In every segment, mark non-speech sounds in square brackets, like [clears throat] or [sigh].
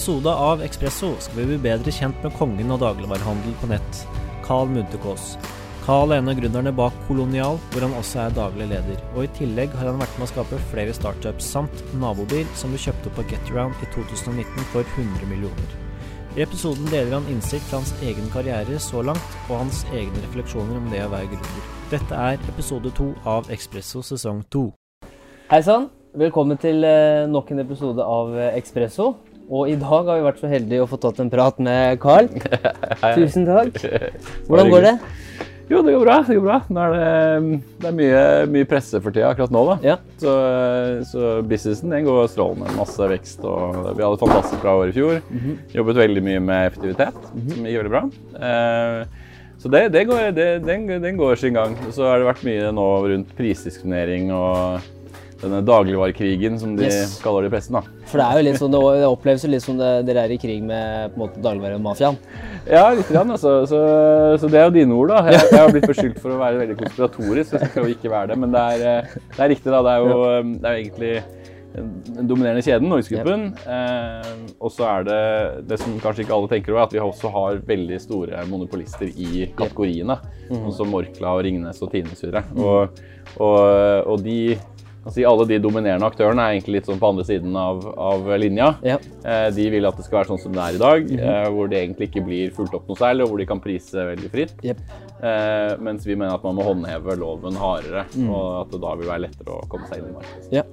episode av Ekspresso skal vi bli bedre kjent med kongen av dagligvarehandel på nett, Carl Munterkås. Carl er en av gründerne bak Kolonial, hvor han også er daglig leder. Og i tillegg har han vært med å skape flere startups, samt Nabobil, som ble kjøpt opp på GetAround i 2019 for 100 millioner. I episoden deler han innsikt fra hans egen karriere så langt, og hans egne refleksjoner om det å være gründer. Dette er episode to av Ekspresso sesong to. Hei sann. Velkommen til eh, nok en episode av eh, Ekspresso. Og i dag har vi vært så heldige å få tatt en prat med Carl. [laughs] Tusen takk. Hvordan går det? Jo, det går bra. det går bra. Nå er det, det er mye, mye presse for tida akkurat nå. da. Ja. Så, så businessen den går strålende. Masse vekst. og Vi hadde et fantastisk bra år i fjor. Jobbet veldig mye med effektivitet, som gikk veldig bra. Eh, så det, det går, det, den, den går sin gang. Så har det vært mye nå rundt prisdiskriminering og denne dagligvarekrigen, som de Yes. kaller det i pressen. da. For det er jo litt sånn, det oppleves jo litt som det, dere er i krig med på en måte dagligvaremafiaen. Ja, litt grann, altså. Så, så det er jo dine ord, da. Jeg, jeg har blitt beskyldt for å være veldig konspiratorisk, så jeg skal prøve ikke være det. Men det er, eh, det er riktig, da. Det er jo, eh, det er jo egentlig den dominerende kjeden, Norgesgruppen. Eh, og så er det det som kanskje ikke alle tenker over, at vi også har veldig store monopolister i kategoriene. Sånn som Orkla og Ringnes og Tine Mm. Og, og, og de si alle de dominerende aktørene er egentlig litt sånn på andre siden av, av linja. Ja. Eh, De vil at det skal være sånn som det er i dag, eh, hvor det egentlig ikke blir fulgt opp noe særlig, og hvor de kan prise veldig fritt. Yep. Eh, Mens vi mener at man må håndheve loven hardere, og at det da vil være lettere å komme seg inn i markedet. Ja.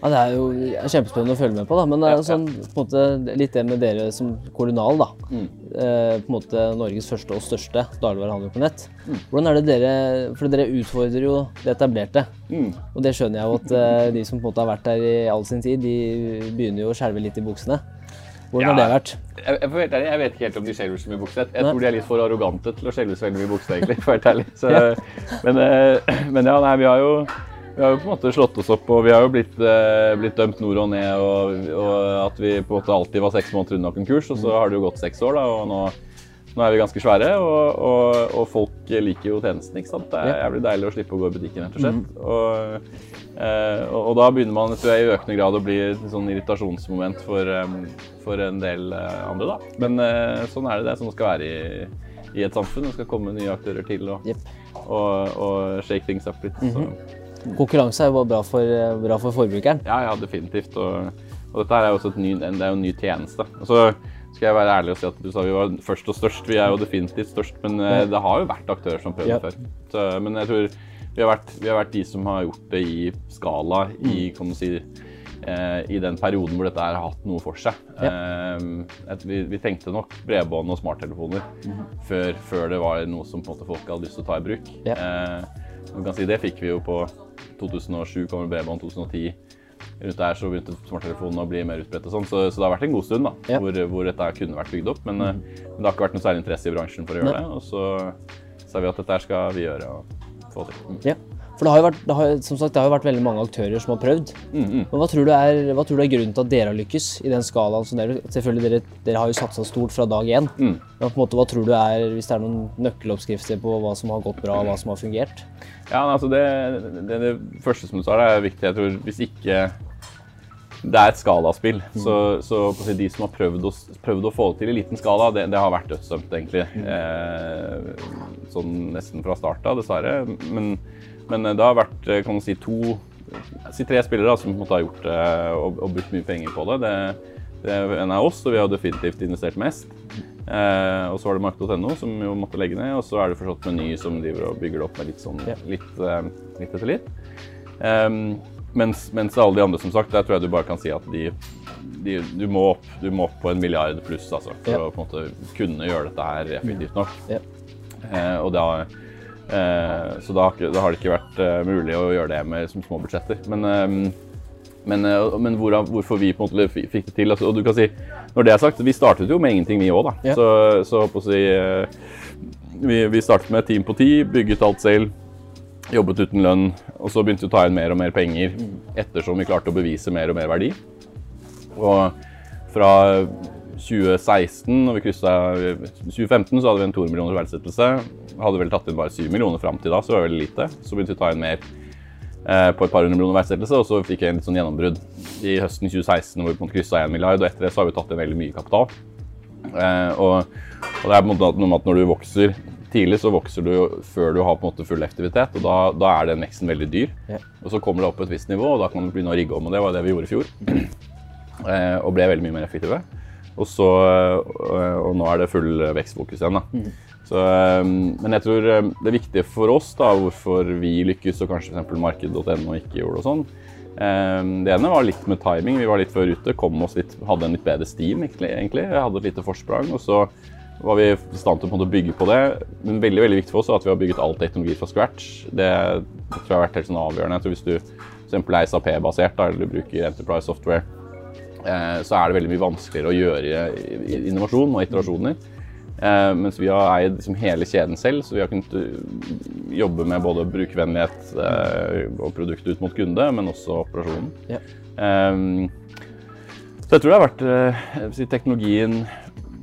Ja, Det er jo kjempespennende å følge med på, da. men det er jo Ja, ja. sånn, på en måte, litt det med dere som Kolonial. da. Mm. Eh, på en måte Norges første og største dagligvarehandel på nett. Mm. Hvordan er det dere For dere utfordrer jo det etablerte. Mm. Og det skjønner jeg jo at eh, de som på en måte har vært der i all sin tid, de begynner jo å skjelve litt i buksene. Hvordan har det vært? Jeg, jeg, ærlig, jeg vet ikke helt om de skjelver så mye i buksene. Jeg, tror de er litt for arrogante til å skjelve så veldig mye i buksene, egentlig. For å være ærlig. Så, men, eh, men ja, nei, vi har jo vi har jo på en måte slått oss opp, og vi har jo blitt, eh, blitt dømt nord og ned. Og, og at vi på en måte alltid var seks måneder unna konkurs, og så har det jo gått seks år. da, og nå, nå er vi ganske svære, og, og, og folk liker jo tjenesten. ikke sant? Det er jævlig deilig å slippe å gå i butikken, rett og slett. Og, eh, og, da begynner man tror jeg, i økende grad å bli et sånn irritasjonsmoment for, em, for en del eh, andre. da. Men eh, sånn er det. Det er sånn det skal være i, i et samfunn. Det skal komme nye aktører til og, yep. og, og shake things up litt. så. Konkurranse er jo bra for, bra for forbrukeren. Ja, ja, definitivt. Og, og dette er jo også et ny, en, det er jo en ny tjeneste. Så skal jeg være ærlig og si at du sa vi var først og størst. Vi er jo definitivt størst, men ja. det har jo vært aktører som prøvde Ja. før. Så, men jeg tror vi har, vært, vi har vært de som har gjort det i skala i, kan du si, eh, i den perioden hvor dette har hatt noe for seg. Eh, vi, vi tenkte nok bredbånd og smarttelefoner før, før det var noe som folk hadde lyst til å ta i bruk. Ja. Eh, man kan si Det fikk vi jo på 2007, kom det bredbånd 2010. Rundt der så begynte smarttelefonene å bli mer utbredt. og sånn, så, så det har vært en god stund da, Ja. hvor, hvor dette kunne vært bygd opp. Men, mm. men det har ikke vært noe særlig interesse i bransjen for å gjøre Nei. det. Og så sa vi at dette skal vi gjøre og få til. Mm. Ja. For det har jo vært, har, som sagt, det har jo vært veldig mange aktører som har prøvd. Mm, mm. Men hva tror, du er, hva tror du er grunnen til at dere har lykkes i den skalaen? som dere, selvfølgelig dere, dere har jo satsa stort fra dag én. Mm. Men på en måte, hva tror du er, hvis det er noen nøkkeloppskrifter på hva som har gått bra, og hva som har fungert? Ja, altså det, det, det første som du sa, er viktig. Jeg tror hvis ikke det er et skalaspill, så, så på å si, de som har prøvd å, prøvd å få det til i liten skala, det, det har vært dødsdømt, egentlig. Eh, sånn nesten fra start dessverre. Men, men det har vært eh, kan man si, to si tre spillere da, som har gjort det og, og brukt mye penger på det. det. Det en av oss, og vi har definitivt investert mest. Eh, og så var det Mark.no, som jo måtte legge ned. Og så er det forstått Meny, som driver og bygger det opp med litt sånn litt, eh, litt etter litt. Ehm, mens, mens alle de andre, som sagt, der tror jeg du bare kan si at de, de, du, må opp, du må opp på en milliard pluss altså, for Ja. å på en måte kunne gjøre dette her effektivt nok. Ja. Eh, og da, eh, så da, har det ikke vært eh, mulig å gjøre det med som små budsjetter. Men, ehm, men, eh, men hvor, hvorfor vi på en måte fikk det til altså, og du kan si, Når det er sagt, vi startet jo med ingenting, vi òg. da. Ja. Så, så på å si, eh, vi, vi startet med et team på ti, bygget alt selv. Jobbet uten lønn, og så begynte vi å ta inn mer og mer penger ettersom vi klarte å bevise mer og mer verdi. Og fra 2016, når vi kryssa 2015, så hadde vi en 2 millioner verdsettelse. Hadde vel tatt inn bare 7 millioner fram til da, så det var veldig lite. Så begynte vi å ta inn mer eh, på et par hundre millioner verdsettelse, og så fikk jeg en litt sånn gjennombrudd i høsten 2016 hvor vi på en måte kryssa 1 milliard, og etter det så har vi tatt inn veldig mye kapital. Eh, og, og det er på en måte noe med at når du vokser tidlig, så vokser du før du har på en måte full aktivitet, og da, da er den veksten veldig dyr. Ja. Og så kommer det opp på et visst nivå, og da kan du begynne å rigge om, og det var det vi gjorde i fjor. [clears throat] Eh, og ble veldig mye mer effektive. Og, så, eh, og nå er det full vekstfokus igjen. Da. Så, eh, men jeg tror eh, det viktige for oss, da, hvorfor vi lykkes og kanskje f.eks. marked.no ikke gjorde og sånn, eh, det ene var litt med timing. Vi var litt før ute, kom oss litt, hadde en litt bedre steam egentlig. Jeg hadde et lite forsprang. og så var vi i stand til å bygge på det. Men veldig veldig viktig for oss er at vi har bygget all teknologi fra scratch. Det tror jeg har vært helt sånn avgjørende. Jeg tror Hvis du f.eks. er SAP-basert eller du bruker Enterprise Software, eh, så er det veldig mye vanskeligere å gjøre innovasjon og iterasjoner. Eh, mens vi har eid liksom hele kjeden selv, så vi har kunnet uh, jobbe med både brukervennlighet eh, og produktet ut mot kunde, men også operasjonen. Ja. Eh, så jeg tror det har vært eh, teknologien,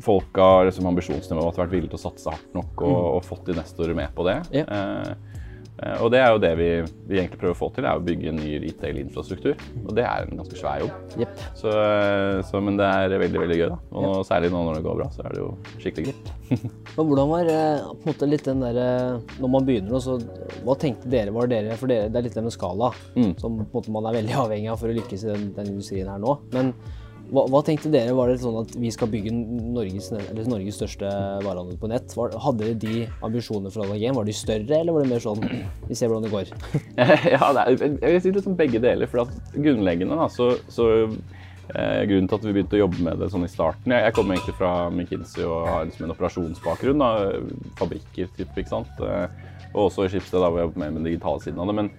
folka, liksom ambisjonsnivået, har vært villige til å satse hardt nok og, og fått investorer med på det. Ja. Eh, og det er jo det vi, vi egentlig prøver å få til, er å bygge en ny retail-infrastruktur. Og det er en ganske svær jobb. Yep. Så, eh, så, men det er veldig veldig gøy. da. Og yep. særlig nå når det går bra, så er det jo skikkelig gøy. [laughs] Men hvordan var eh, på en måte litt den der, Når man begynner, så hva tenkte dere var dere For dere, det er litt det med skala, Mm. som på en måte man er veldig avhengig av for å lykkes i den, den industrien her nå. Men hva, hva tenkte dere? Var det sånn at vi skal bygge Norges, Norges største varehandel på nett? Var, hadde de ambisjonene for dag én? Var de større, eller var det mer sånn vi ser hvordan det går? [laughs] ja, det er, jeg vil si liksom begge deler. For grunnleggende da, så, så eh, Grunnen til at vi begynte å jobbe med det sånn i starten Jeg, jeg kommer egentlig fra McKinsey og har liksom en operasjonsbakgrunn. Da, fabrikker, typ, ikke sant. Eh, og også i Schibsted, hvor jeg jobbet med, med den digitale siden av det. Men,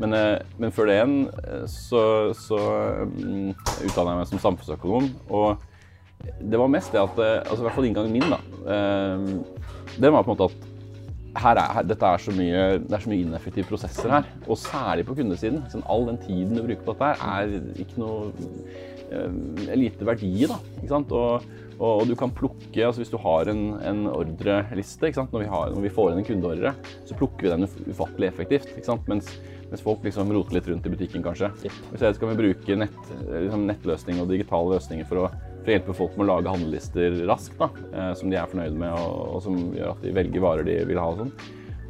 men, eh, men før det igjen eh, så, så um, utdanna jeg meg som samfunnsøkonom. Og det var mest det at eh, altså I hvert fall inngangen min, da. Um, den var på en måte at her er, her, dette er så mye, det er så mye ineffektive prosesser her. Og særlig på kundesiden. Sånn, all den tiden du bruker på dette, her er ikke noe eh, lite verdi da, ikke sant? Og, og, og du kan plukke altså Hvis du har en, en ordreliste ikke sant? Når, vi har, når vi får inn en kundeordre, så plukker vi den ufattelig effektivt. ikke sant? Mens, mens folk liksom roter litt rundt i butikken, kanskje. I stedet skal vi bruke nett, liksom nettløsninger og digitale løsninger for å, for å hjelpe folk med å lage handlelister raskt, da, eh, som de er fornøyd med, og, og som gjør at de velger varer de vil ha. og sånn,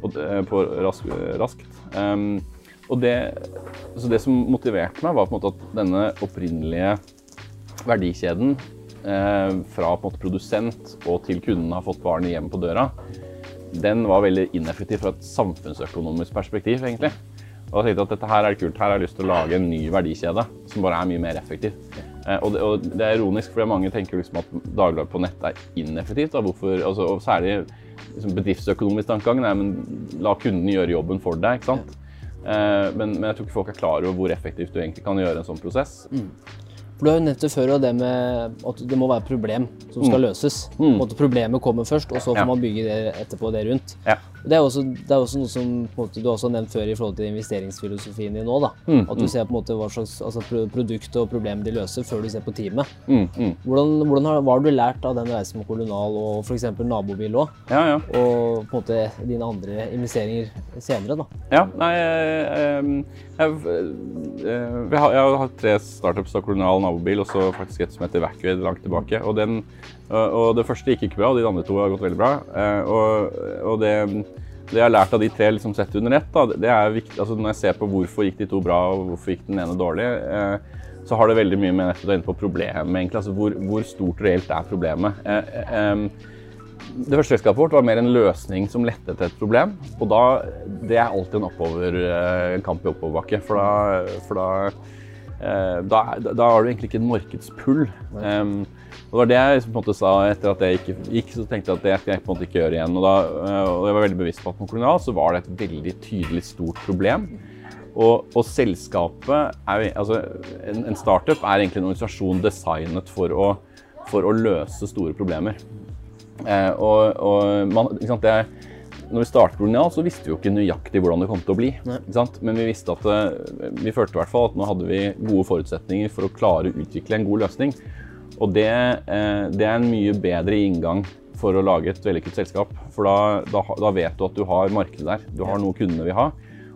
og eh, på rask, raskt. Um, og det, så det som motiverte meg, var på en måte at denne opprinnelige verdikjeden eh, fra på en måte produsent og til kunden har fått varene hjem på døra, den var veldig ineffektiv fra et samfunnsøkonomisk perspektiv, egentlig. Og da tenkte at dette her er kult, her har jeg lyst til å lage en ny verdikjede som bare er mye mer effektiv. Eh, og, det, og det er ironisk, fordi mange tenker liksom at dagligvare på nett er ineffektivt. Da. Hvorfor, altså, og særlig liksom bedriftsøkonomisk tankegang, nei, men la kunden gjøre jobben for deg. ikke sant? Eh, men, men jeg tror ikke folk er klar over hvor effektivt du egentlig kan gjøre en sånn prosess. For Du har jo nevnt det før, og det med at det må være et problem som skal løses. Mm. Problemet kommer først, og så får Mm. Ja. man bygge det etterpå det rundt. Ja. Det er, også, det er også noe som måte, du har nevnt før i forhold til investeringsfilosofien din nå. da. Mm, At du ser på en måte hva slags altså, produkt og problem de løser, før du ser på teamet. Mm, mm. Hvordan, hvordan har, hva har du lært av den reisen med Kolonial og f.eks. Nabobil òg? Ja, ja. Og på en måte dine andre investeringer senere, da. Ja, nei jeg, jeg, har, jeg har hatt tre startups av Kolonial Nabobil, og så faktisk et som heter Evacuate langt tilbake. Og, den, og det første gikk ikke bra, og de andre to har gått veldig bra. Eh, Og, og det, det jeg har lært av de tre liksom sett under ett, det er viktig, altså når jeg ser på hvorfor gikk de to bra og hvorfor gikk den ene dårlig, eh, så har det veldig mye med nettopp å inne på problemet, egentlig. Altså hvor, hvor stort reelt er problemet. Eh, eh, em, det første selskapet vårt var mer en løsning som lette etter et problem. Og da, det er alltid en, oppover, eh, en kamp i oppoverbakke. For da, for da, eh, da, da har du egentlig ikke en markedspull. Em, og det var det jeg på en måte sa etter at det ikke gikk. Så tenkte jeg at det skal jeg på en måte ikke gjøre igjen. Og, da, eh, og jeg var veldig bevisst på at på Kolonial så var det et veldig tydelig stort problem. Og, og selskapet er altså en, en startup er egentlig en organisasjon designet for å, for å løse store problemer. Eh, og, og man, sant, det, når vi startet Kolonial, så visste vi jo ikke nøyaktig hvordan det kom til å bli. Men vi visste at eh, vi følte i hvert fall at nå hadde vi gode forutsetninger for å klare å utvikle en god løsning. Og det, eh, det er en mye bedre inngang for å lage et vellykket selskap. For da, da, da vet du at du har markedet der. Du har noe kundene vil ha.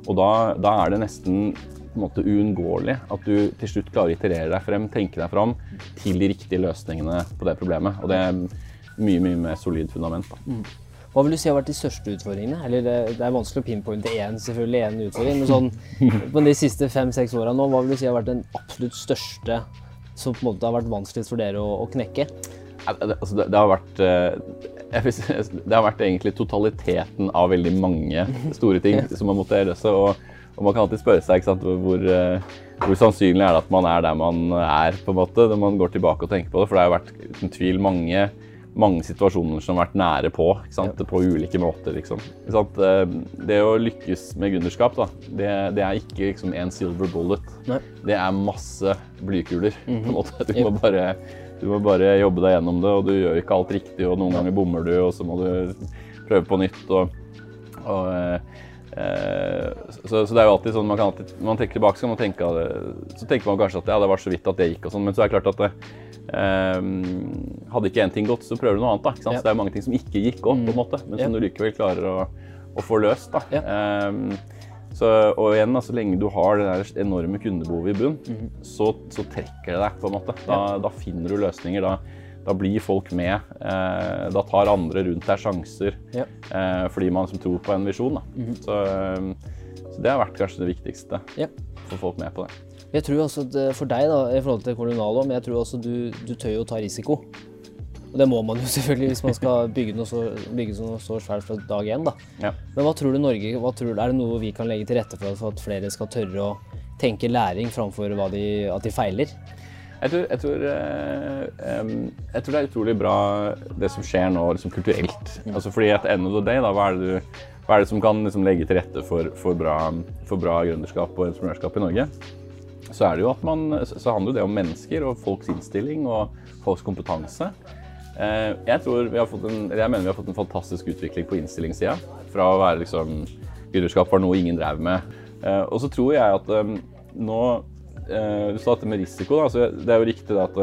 Og da, da er det nesten måte uunngåelig at du til slutt klarer å iterere deg frem, tenke deg fram til de riktige løsningene på det problemet. Og det er mye, mye mer solid fundament. Da. Hva vil du si har vært de største utfordringene? Eller det, det er vanskelig å pinpointe én selvfølgelig én utfordring, men sånn, [laughs] på de siste fem-seks åra nå, hva vil du si har vært den absolutt største som på en måte har vært vanskeligst for dere å, å knekke? Det, altså det, det, har vært eh, [laughs] Det har vært egentlig totaliteten av veldig mange store ting [laughs] som har måttet løse. Og, og man kan alltid spørre seg sant, hvor, eh, hvor, sannsynlig er det at man er der man er, på en måte, når man går tilbake og tenker på det. For det har vært uten tvil mange mange situasjoner som har vært nære på, på ulike måter. Liksom. Eh, det å lykkes med gründerskap, da, det, det, er ikke liksom en silver bullet. Nei. Det er masse blykuler. Mm -hmm. på en måte. Du må, bare, du må, bare, jobbe deg gjennom det, og du gjør ikke alt riktig, og noen ganger bommer du, og så må du prøve på nytt. og, og eh så, så, det er jo alltid sånn, man kan alltid, man tenker tilbake, så, man tenke, så tenker man kanskje at ja, det var så vidt at det gikk, og sånn, men så er det klart at det, eh, hadde ikke én ting gått, så prøver du noe annet. da, ikke sant? Ja. Så det er mange ting som ikke gikk opp, på en måte, men som ja. du likevel klarer å, å få løst. da. Ja. Eh, så, og igjen, da, så lenge du har det der enorme kundebehovet i bunn, mm så, så, trekker det deg. på en måte. Da, da finner du løsninger. Da, da blir folk med. Eh, da tar andre rundt deg sjanser eh, fordi man som tror på en visjon. Mm -hmm. så, um, så, det har vært kanskje det viktigste. Få folk med på det. Jeg tror også at eh, For deg, da, i forhold til Colonalo, men jeg tror også du, du tør å ta risiko. Og det må man jo [laughs] selvfølgelig hvis man skal bygge noe så, bygge noe så svært fra dag én. Ja. Men hva tror du Norge tror Er det noe vi kan legge til rette for, for at flere skal tørre å tenke læring framfor de, at de feiler? Jeg tror, jeg, tror, eh, jeg tror, det er utrolig bra det som skjer nå liksom kulturelt. Altså fordi at end of the day, da, hva er det, du, hva er det som kan liksom legge til rette for, for, bra, for bra gründerskap og entreprenørskap i Norge? så er det jo at man, så handler det om mennesker og folks innstilling og folks kompetanse. Eh, jeg, tror vi har fått en, jeg mener vi har fått en fantastisk utvikling på innstillingssida. Fra å være liksom Gründerskap var noe ingen drev med. Eh, og så tror jeg at nå Du sa dette med risiko. Da, så det er jo riktig at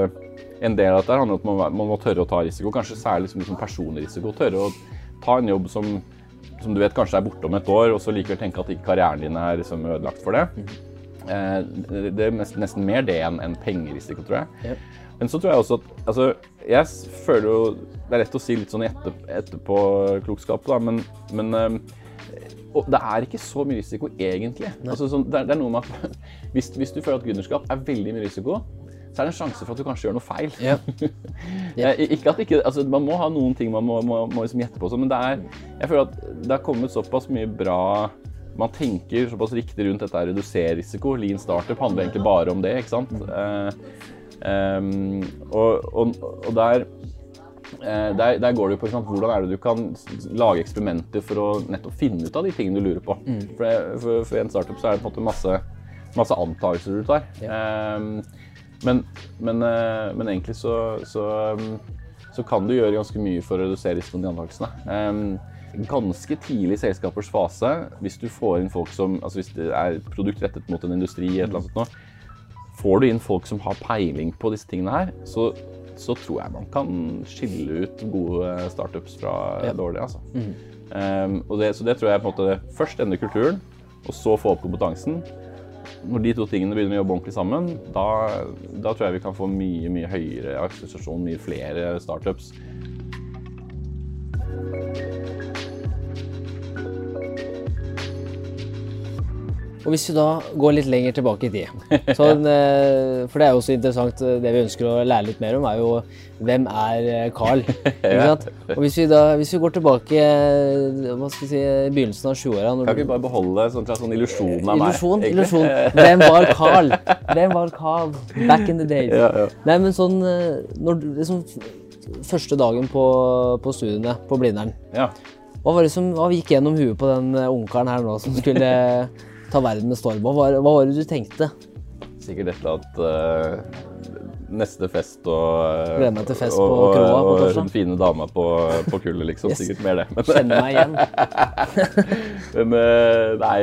en del av dette handler om at man, man, må tørre å ta risiko. Kanskje særlig som liksom personlig risiko. Tørre å ta en jobb som, som du vet kanskje er borte om et år, og så likevel tenke at ikke karrieren din er liksom ødelagt for det. Eh, det er nesten mer det enn en pengerisiko, tror jeg. Men så tror jeg også at altså, Jeg føler jo Det er lett å si litt sånn etter, etterpåklokskap, da, men, men um, det er ikke så mye risiko, egentlig. Altså, så det, er, det, er, noe med at [laughs] hvis, hvis, du føler at gründerskap er veldig mye risiko, så er det en sjanse for at du kanskje gjør noe feil. Yeah. [laughs] Yeah. ikke at ikke, altså, Man må ha noen ting man må, må, må liksom gjette på, sånn, men det er, jeg føler at det har kommet såpass mye bra man tenker såpass riktig rundt dette redusere risiko. Lean startup handler egentlig bare om det. ikke sant? Uh, um, og, og, og der, der, der, går det på sant, hvordan er det du kan lage eksperimenter for å nettopp finne ut av de tingene du lurer på. Mm. For, for, for, en startup så er det på en måte masse, masse antakelser du tar. Ja. Um, men, men, uh, men, egentlig så, så, um, så, kan du gjøre ganske mye for å redusere risikoen i antakelsene. Um, ganske tidlig i selskapers fase, hvis du får inn folk som altså Hvis det er produkt rettet mot en industri, et eller annet sånt, får du inn folk som har peiling på disse tingene her, så, så tror jeg man kan skille ut gode startups fra ja. dårlige. Altså. Mm. Um, det, så det tror jeg på en måte først endre kulturen, og så få opp kompetansen. Når de to tingene begynner å jobbe ordentlig sammen, da, da tror jeg vi kan få mye mye høyere akselerasjon, mye flere startups. Og hvis vi da går litt lenger tilbake i tid [laughs] sånn, For det er jo også interessant, eh, det vi ønsker å lære litt mer om, er jo hvem er eh, Carl? [laughs] ja. Og hvis vi, da, hvis vi går tilbake hva skal vi si, i begynnelsen av 20-åra Kan vi bare beholde sånn, sånn illusjonen av meg? Illusjon. [laughs] Hvem var Carl? Hvem var Carl back in the days? Ja, ja. Nei, men sånn når, liksom, Første dagen på, på studiene på Blindern. Ja. Hva var det som hva gikk gjennom huet på den ungkaren her nå som skulle ta verden med storm. Hva, hva var det du tenkte? Sikkert et eller annet uh, neste fest og uh, Gleder meg til fest og, på kroa på torsdag. Og den fine dama på, på kullet, liksom. Yes. Sikkert mer det. Men, [laughs] Kjenner meg igjen. [laughs] Men uh, nei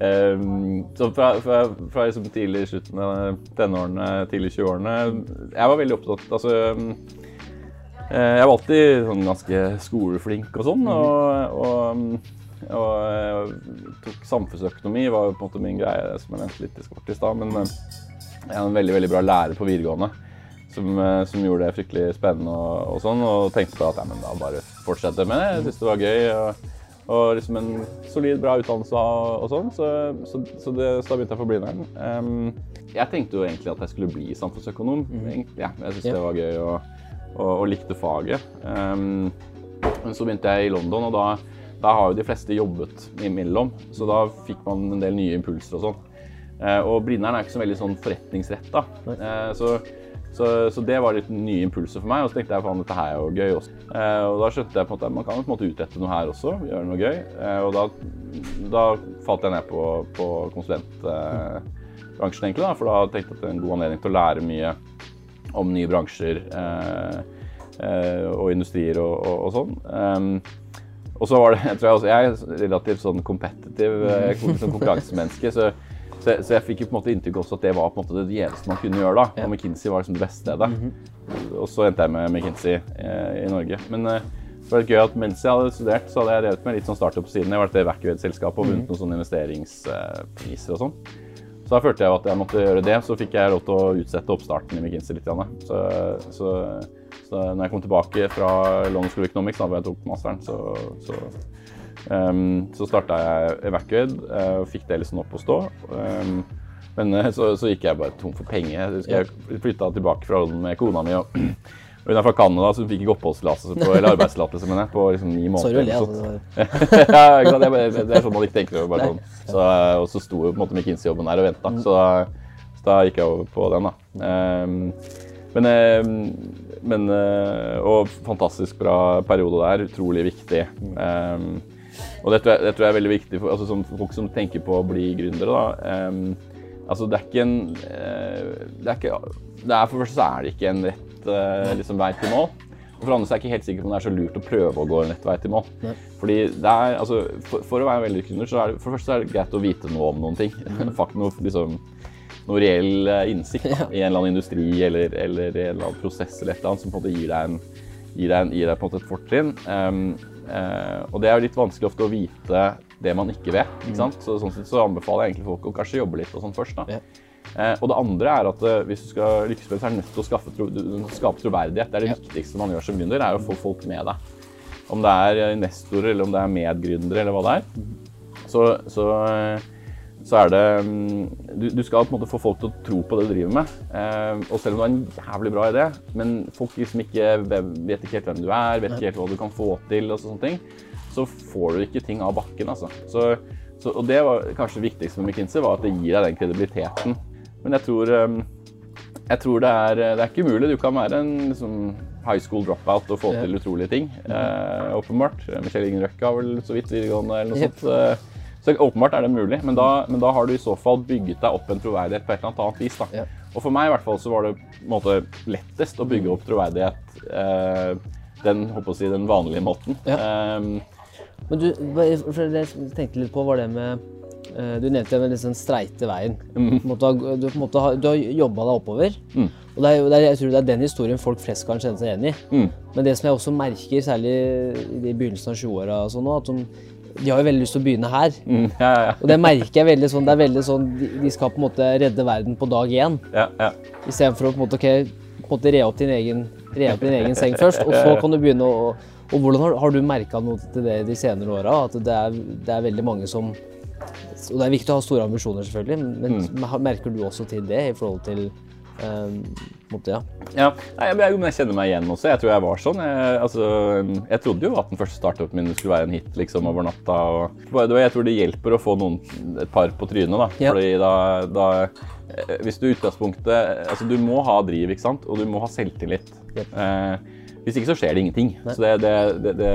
um, så fra, fra, fra liksom tidlig slutten av tenårene, tidlig 20-årene Jeg var veldig opptatt Altså um, jeg var alltid sånn ganske skoleflink og sånn. Og, og Og eh, tok samfunnsøkonomi var jo på en måte min greie, som jeg nevnte litt i sport i stad. Men eh, jeg hadde en veldig veldig bra lærer på videregående som, eh, som gjorde det fryktelig spennende og, og sånn. Og tenkte at ja, men da bare fortsette med det. Jeg syntes det var gøy. Og, og liksom en solid, bra utdannelse og, og sånn. Så, så, så, det, så da begynte jeg på Blindern. Um, jeg tenkte jo egentlig at jeg skulle bli samfunnsøkonom. Mm. ja. Jeg syntes yeah. det var gøy og, og, og likte faget. Um, men så begynte jeg i London, og da, da har jo de fleste jobbet imellom. Så da fikk man en del nye impulser og sånn. Eh, og Blindern er ikke så veldig sånn forretningsretta. Eh, så, så, så det var litt nye impulser for meg. Og så tenkte jeg faen, dette her er jo gøy også. Eh, og da skjønte jeg på en måte at man kan på en måte utrette noe her også. Gjøre noe gøy. Og da, da falt jeg ned på, på konsulentbransjen, egentlig. Da, for da tenkte jeg at det er en god anledning til å lære mye om nye bransjer. Og industrier og, og, og sånn. Og så var det, jeg tror jeg, også, jeg er relativt sånn kompetitiv eh, sånn konkurransemenneske, så, så, så jeg fikk jo på en måte inntrykk også at det var på en måte det gjeveste man kunne gjøre da. Og McKinsey var liksom det beste stedet. Og så endte jeg med McKinsey eh, i Norge. Men eh, det var gøy at mens jeg hadde studert, så hadde jeg drevet med litt sånn startup-siden. Jeg var et Evacuate-selskap og vunnet noen sånne investeringspriser og sånn. Så da følte jeg at jeg måtte gjøre det. Så fikk jeg lov til å utsette oppstarten i McKinsey litt. Så, så, så når jeg kom tilbake fra London School of Economics, da hvor jeg tok masteren, så, så, um, så starta jeg Evacuate eh, og fikk det liksom opp å stå. Um, men eh, så, så gikk jeg bare tom for penger. Jeg flytta tilbake fra London med kona mi. [clears throat] og hun er fra Canada, så hun fikk ikke oppholdstillatelse eller arbeidstillatelse mener jeg, på liksom ni måneder. Sorry å le, eller noe sånt. altså. [laughs] ja, det, er, Det, er sånn man ikke tenker over. Bare sånn. så, og så sto jo på en måte McKinsey-jobben der og venta, så, da- så da gikk jeg over på den. da. Ehm, men, ehm, men eh, Og fantastisk bra periode der. Utrolig viktig. Um, og det tror, jeg, det tror jeg er veldig viktig for altså, som folk som tenker på å bli gründere. da. Um, altså, det er ikke en eh, det er ikke, det er, For det første så er det ikke en rett eh, liksom, vei til mål. Og for andre så er jeg ikke helt sikker på om det er så lurt å prøve å gå en rett vei til mål. Nei. Fordi det er, altså, for, for å være veldig gründer, så er det for det første så er det greit å vite noe om noen ting. [laughs] Fakt noe, liksom, noe reell eh, innsikt da, i en eller annen industri eller, eller en eller annen prosess eller et eller annet som på en måte gir deg, en, gir deg, en, gir deg et fortrinn. Um, uh, og det er jo litt vanskelig ofte å vite det man ikke vet. Ikke sant? Så, sånn sett så anbefaler jeg egentlig folk å kanskje jobbe litt og sånn først. da. Ja. Eh, og det andre er at eh, hvis du skal lykkes med det, så er du nødt til å skaffe tro, skape troverdighet. Det er det Ja. viktigste man gjør som gründer, er å få folk med deg. Om det er eh, investorer, eller om det er medgründere, eller hva det er. Så, så, eh, så er det mm, du, du skal på en måte få folk til å tro på det du driver med. Eh, og selv om du har en jævlig bra idé, men folk liksom ikke vet ikke helt hvem du er, vet ikke helt hva du kan få til, og sånne ting, så får du ikke ting av bakken. altså. Så, så, og det var kanskje det viktigste med McKinsey, var at det gir deg den kredibiliteten. Men jeg tror, um, jeg tror det, er, det er ikke umulig. Du kan være en liksom, high school dropout og få til utrolige ting. Eh, åpenbart. Michelle Ingen Røkke har vel så vidt videregående eller noe sånt. Så åpenbart er det mulig, men da, men da har du i så fall bygget deg opp en troverdighet på et eller annet vis. Ja. Og for meg i hvert fall så var det måte lettest å bygge opp troverdighet eh, den, si, den vanlige måten. Ja. Um, Men du, for det jeg tenkte litt på, var det med eh, Du nevnte den liksom streite veien. På en har- du, måte du har jobba deg oppover. Mm. Og det er, det er, jeg tror det er den historien folk flest kan kjenne seg igjen i. mm, Men det som jeg også merker, særlig i begynnelsen av 20-åra, sånn at de, de har jo veldig lyst til å begynne her. mm, ja, ja, Og det merker jeg veldig sånn, det er veldig sånn, de, skal på en måte redde verden på dag én. ja, ja. Istedenfor å på en måte, okay, på en måte re opp din egen, re opp din egen seng først, og så kan du begynne å Og hvordan har, har du merka noe til det de senere åra? At det er, det er veldig mange som Og det er viktig å ha store ambisjoner, selvfølgelig, men mm. merker du også til det i forhold til måte, ja. Ja, Nei, jeg, jeg, men jeg kjenner meg igjen også. Jeg tror jeg var sånn. Jeg, altså, jeg trodde jo at den første startupen min skulle være en hit liksom, over natta. Og, jeg tror det hjelper å få noen, et par på trynet. da. Ja. Fordi da, da eh, Hvis du utgangspunktet altså Du må ha driv, ikke sant? og du må ha selvtillit. Ja. Eh, hvis ikke så skjer det ingenting. Så det, det, det, det,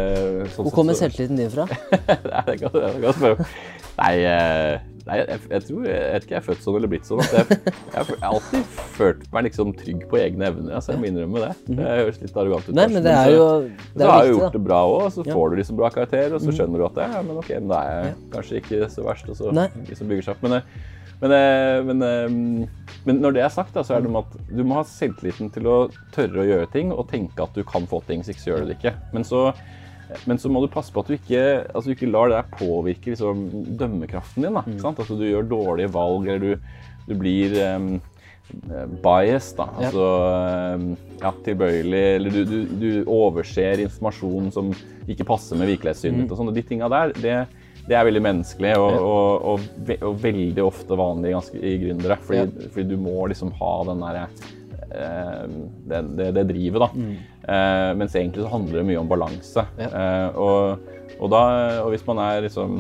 sånn Hvor kommer så- selvtilliten din fra? [laughs] Nei, det kan det kan spørre om. Nei, eh, nei jeg, jeg tror Jeg vet ikke jeg er født sånn eller blitt sånn. Jeg, jeg, har alltid følt meg liksom trygg på egne evner. Altså, jeg må innrømme det. Det høres litt arrogant ut. Nei, men det er så- jo det er har jeg gjort det bra òg, så. Mhm. får du liksom bra karakter, og så skjønner du at ja, men ok, da er jeg kanskje ikke så verst, og så liksom bygger seg opp. Men, eh, men, eh, men, eh, men når det er sagt, da, så er det med at du må ha selvtilliten til å tørre å gjøre ting og tenke at du kan få ting, hvis ikke så gjør du det ikke. Men så Men så må du passe på at du ikke, altså, du ikke lar det påvirke liksom, dømmekraften din. Da, mm. sant? At du gjør dårlige valg, eller du, du blir um, bias, da. Altså ja, tilbøyelig, eller du, du, du overser informasjon som ikke passer med virkelighetssynet ditt. og sånn. Og De tinga der, det, det er veldig menneskelig og, og, og, og veldig ofte vanlig i gründere. Fordi, Ja. fordi du må liksom ha den derre eh, det, det, det drivet, da. Eh, mens egentlig så handler det mye om balanse. Ja. Eh, og, og, da, og hvis man er liksom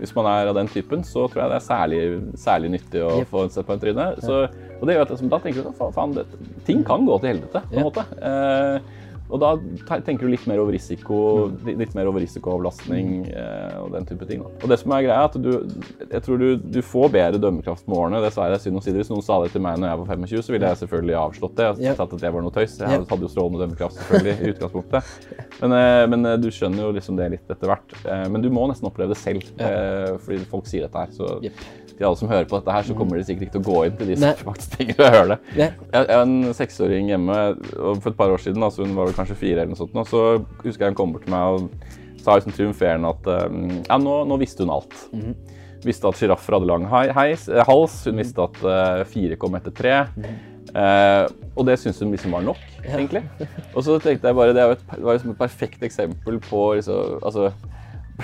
hvis man er av den typen, så tror jeg det er særlig, særlig nyttig å Yep. få sett på en tryne. Så, og det gjør at da tenker du at faen, det, ting kan gå til helvete, på en yep. måte. Eh, og da tenker du litt mer over risiko, litt mer over risikoavlastning eh, og den type ting. Og det som er greia, er at du, jeg tror du, du får bedre dømmekraft med årene. Det sa jeg synd å si det. Hvis noen sa det til meg når jeg var 25, så ville jeg selvfølgelig avslått det. Jeg sa at det var noe tøys. Jeg hadde jo strålende dømmekraft selvfølgelig i utgangspunktet. Men, eh, men eh, du skjønner jo liksom det litt etter hvert. Men du må nesten oppleve det selv, eh, fordi folk sier dette her. Så. Til alle som hører på dette her, så kommer de sikkert ikke til å gå inn til de som faktisk trenger å høre det. Jeg jeg har en seksåring hjemme, og for et par år siden, altså hun var vel kanskje fire eller noe sånt, og så husker jeg hun kom bort til meg og sa liksom triumferende at um, ja, nå, nå visste hun alt. Visste at sjiraffer hadde lang heis, hals, hun visste at uh, fire kom etter tre. Eh, og det syntes hun liksom var nok, egentlig. Og så tenkte jeg bare, det var, et, det var liksom et perfekt eksempel på liksom, altså,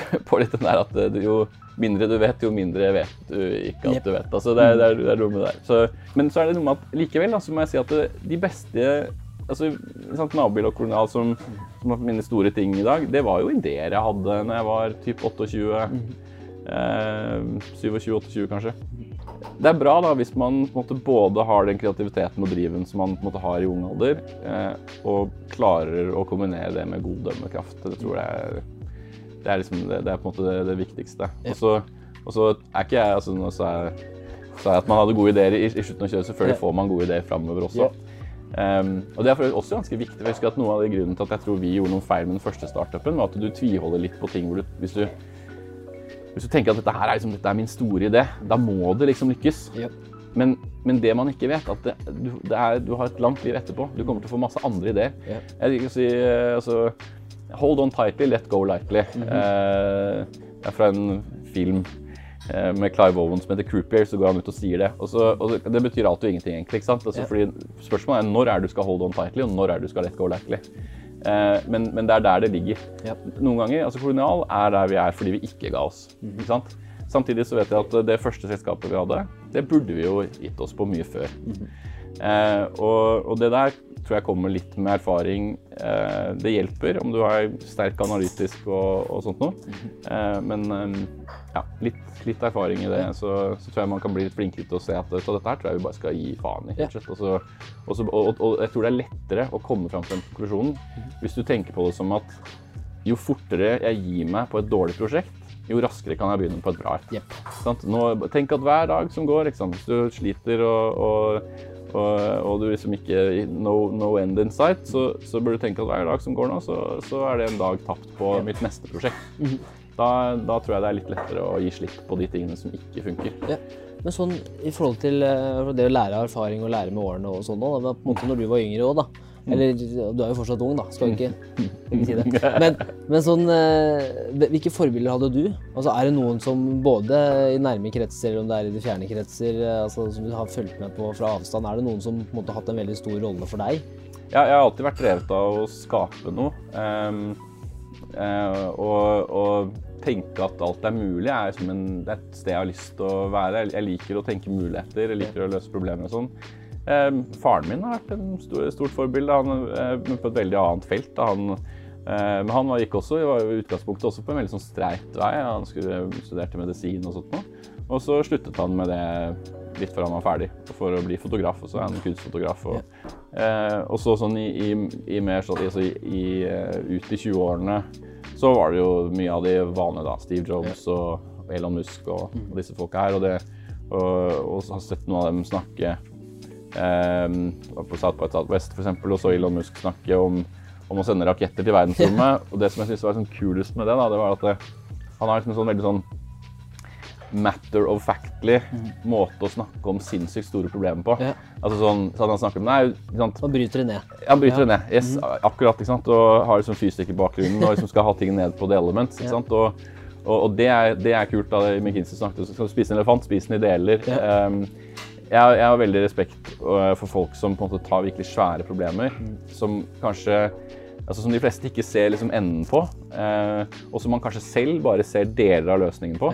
[laughs] på litt den der at det, jo mindre du vet, jo mindre vet du ikke at du vet. Altså, det, er, det, er, det er noe med det der. Så, men så er det noe med at likevel da, så må jeg si at det, de beste altså, sant, Nabil og Kolonial, som, som har mine store ting i dag, det var jo ideer jeg hadde når jeg var typ 28. Eh, 27-28 kanskje. Det er bra da, hvis man måte, både har den kreativiteten og driven som man måte, har i ung alder, eh, og klarer å kombinere det med god dømmekraft. Det tror jeg det er, liksom, det, det er på en måte det, det viktigste. Og så og så er ikke jeg altså, Nå sa jeg, sa jeg at man hadde gode ideer i, i slutten av kjøret. Selvfølgelig får man gode ideer framover også. Um, og det er også ganske viktig. for jeg husker at Noe av det grunnen til at jeg tror vi gjorde noen feil med den første startupen, var at du tviholder litt på ting hvor du hvis, du hvis du tenker at dette her er, liksom, dette er min store idé, da må det liksom lykkes. Ja. Men, men det man ikke vet, at det, du, det er, du har et langt liv etterpå. Du kommer til å få masse andre ideer. Ja. Jeg liker å si eh, altså, Hold on tightly, let go lightly. eh, det er fra en film eh, med Clive Owen som heter Croupier, så går han ut og sier det. Og så, og det, betyr alt og ingenting, egentlig. ikke sant? Altså, yeah. fordi Spørsmålet er når er du skal hold on tightly, og når er du skal let go lightly. Eh, men, men det er der det ligger. Yep. Noen ganger, altså Kolonial er der vi er fordi vi ikke ga oss. ikke sant? Samtidig så vet jeg at det første selskapet vi hadde, det burde vi jo gitt oss på mye før. Eh, og, og det der tror jeg kommer litt med erfaring. Eh, det hjelper om du er sterk analytisk og, og sånt noe. Eh, men eh, ja, litt, litt erfaring i det, så, så tror jeg man kan bli litt flinkere til å se at dette her tror jeg vi bare skal gi faen i. Ja. rett og. Og, jeg tror det er lettere å komme fram til den konklusjonen hvis du tenker på det som at jo fortere jeg gir meg på et dårlig prosjekt, jo raskere kan jeg begynne på et bra et. Yep. Tenk at hver dag som går, hvis du sliter og, og, og, og du liksom ikke no, no end in sight, så, så burde du tenke at hver dag som går nå, så, så er det en dag tapt på mitt neste prosjekt. Da, da tror jeg det er litt lettere å gi slipp på de tingene som ikke funker. Ja. Men sånn i forhold til eh, det å lære av erfaring og lære med årene og sånn, måte når du var yngre òg, da. Eller du er jo fortsatt ung, da, skal ikke, [laughs] ikke si det. Men, men sånn eh, Hvilke forbilder hadde du? Altså Er det noen som både i nærme kretser eller om det er i de fjerne kretser, eh, altså, som du har fulgt med på fra avstand, er det noen som på en måte har hatt en veldig stor rolle for deg? Ja, jeg har alltid vært drevet av å skape noe. Um, uh, og, og tenke at alt er mulig, er, som en, det er et sted jeg har lyst til å være. Jeg liker å tenke muligheter, jeg liker å løse problemer og sånn. Ehm, faren min har vært et stor, stort forbilde, han, eh, på et veldig annet felt. Han, eh, men han var, gikk også, var i utgangspunktet også på en veldig sånn streit vei. Han skulle studerte medisin og sånt noe. Og så sluttet han med det litt før han var ferdig, for å bli fotograf. Og så er han kunstfotograf. Og, eh, og så sånn i, i, i mer sånn altså i, eh, ut i 20-årene så var det jo mye av de vanlige, da. Steve Jobs og Elon Musk og, og disse folka her. Og, det, og, og så har sett noen av dem snakke eh, på South by Southwest for eksempel, og så Elon Musk snakke om, om å sende raketter til verdensrommet. [laughs] Og det som jeg syns var sånn kulest med det, da, det var at det, han har liksom en sånn veldig sånn matter of factly måte å snakke om sinnssykt store problemer på. Ja. Altså sånn, sånn han snakker om det ikke sant? Man bryter det ned. Ja, Han bryter det ned. Yes, akkurat. ikke sant? Og har liksom fysikerbakgrunnen og liksom skal ha ting ned på the elements. ikke sant? Og, og, og det, er, det er kult. da McKinsey snakket om skal du spise en elefant, spis den i deler. Um, jeg, jeg har veldig respekt uh, for folk som på en måte tar virkelig svære problemer, som kanskje altså Som de fleste ikke ser liksom enden på, uh, og som man kanskje selv bare ser deler av løsningen på.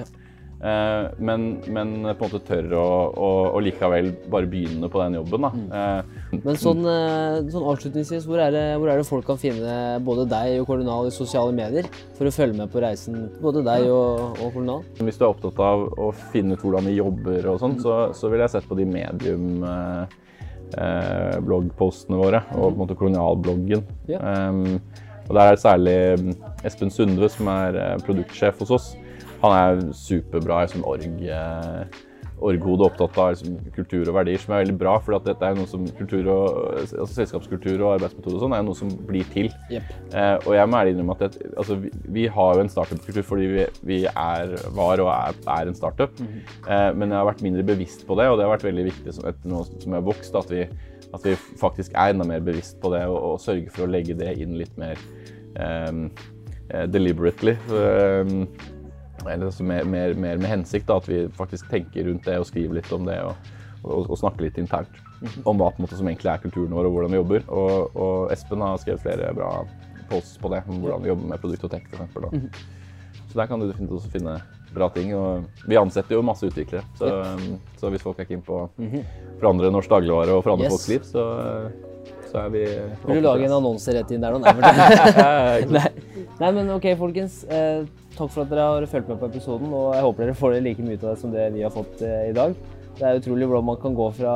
Uh, men, men på en måte tør å, å, å likevel bare begynne på den jobben. Da. Uh, Men sånn, eh, sånn avslutningsvis, hvor er, det, hvor er det folk kan finne både deg og Kolonal i sosiale medier for å følge med på reisen? Både deg og, og Kolonal? Hvis du er opptatt av å finne ut hvordan vi jobber, og sånn, så, så vil jeg sett på de medium-bloggpostene våre og på en måte kolonialbloggen. Ja. Um, og Der er det særlig Espen Sundve, som er eh, produktsjef hos oss. Han er superbra i sånn org, eh, orghode, opptatt av liksom, kultur og verdier, som er veldig bra. For dette er noe som kultur og, altså, selskapskultur og arbeidsmetode og sånn er noe som blir til. Yep. Eh, og jeg må ærlig innrømme at det, altså, vi, vi har jo en startup-kultur fordi vi, vi er, var og er, er en startup. eh, men jeg har vært mindre bevisst på det, og det har vært veldig viktig som, etter nå som har vokst, at vi, at vi faktisk er enda mer bevisst på det og, og sørger for å legge det inn litt mer ehm, eh, deliberately. ehm, eller altså mer, mer, mer med hensikt, da, at vi faktisk tenker rundt det og skriver litt om det. og, og, og snakker litt internt om hva måte, som egentlig er kulturen vår og hvordan vi jobber. Og, og Espen har skrevet flere bra posts på det, om hvordan vi jobber med produkt og tech. Eksempel, da. Så der kan du definitivt også finne bra ting. Og vi ansetter jo masse utviklere, så, yep. så hvis folk er keen på å forandre norsk dagligvare og forandre Yes. folks liv, så, så er vi Vil du lage en annonse rett inn der nå? [laughs] Nei, men- [laughs] Nei. Nei, men ok, folkens. Eh, takk for at dere har fulgt med på episoden, og jeg håper dere får like mye ut av det som det vi har fått eh, i dag. Det er utrolig hvordan man kan gå fra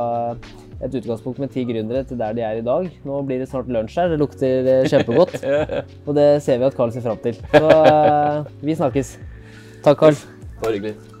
et utgangspunkt med ti gründere til der de er i dag. Nå blir det snart lunsj her, det lukter eh, kjempegodt. [laughs] Og det ser vi at Carl ser fram til. Så eh, vi snakkes. Takk, Carl. Bare hyggelig.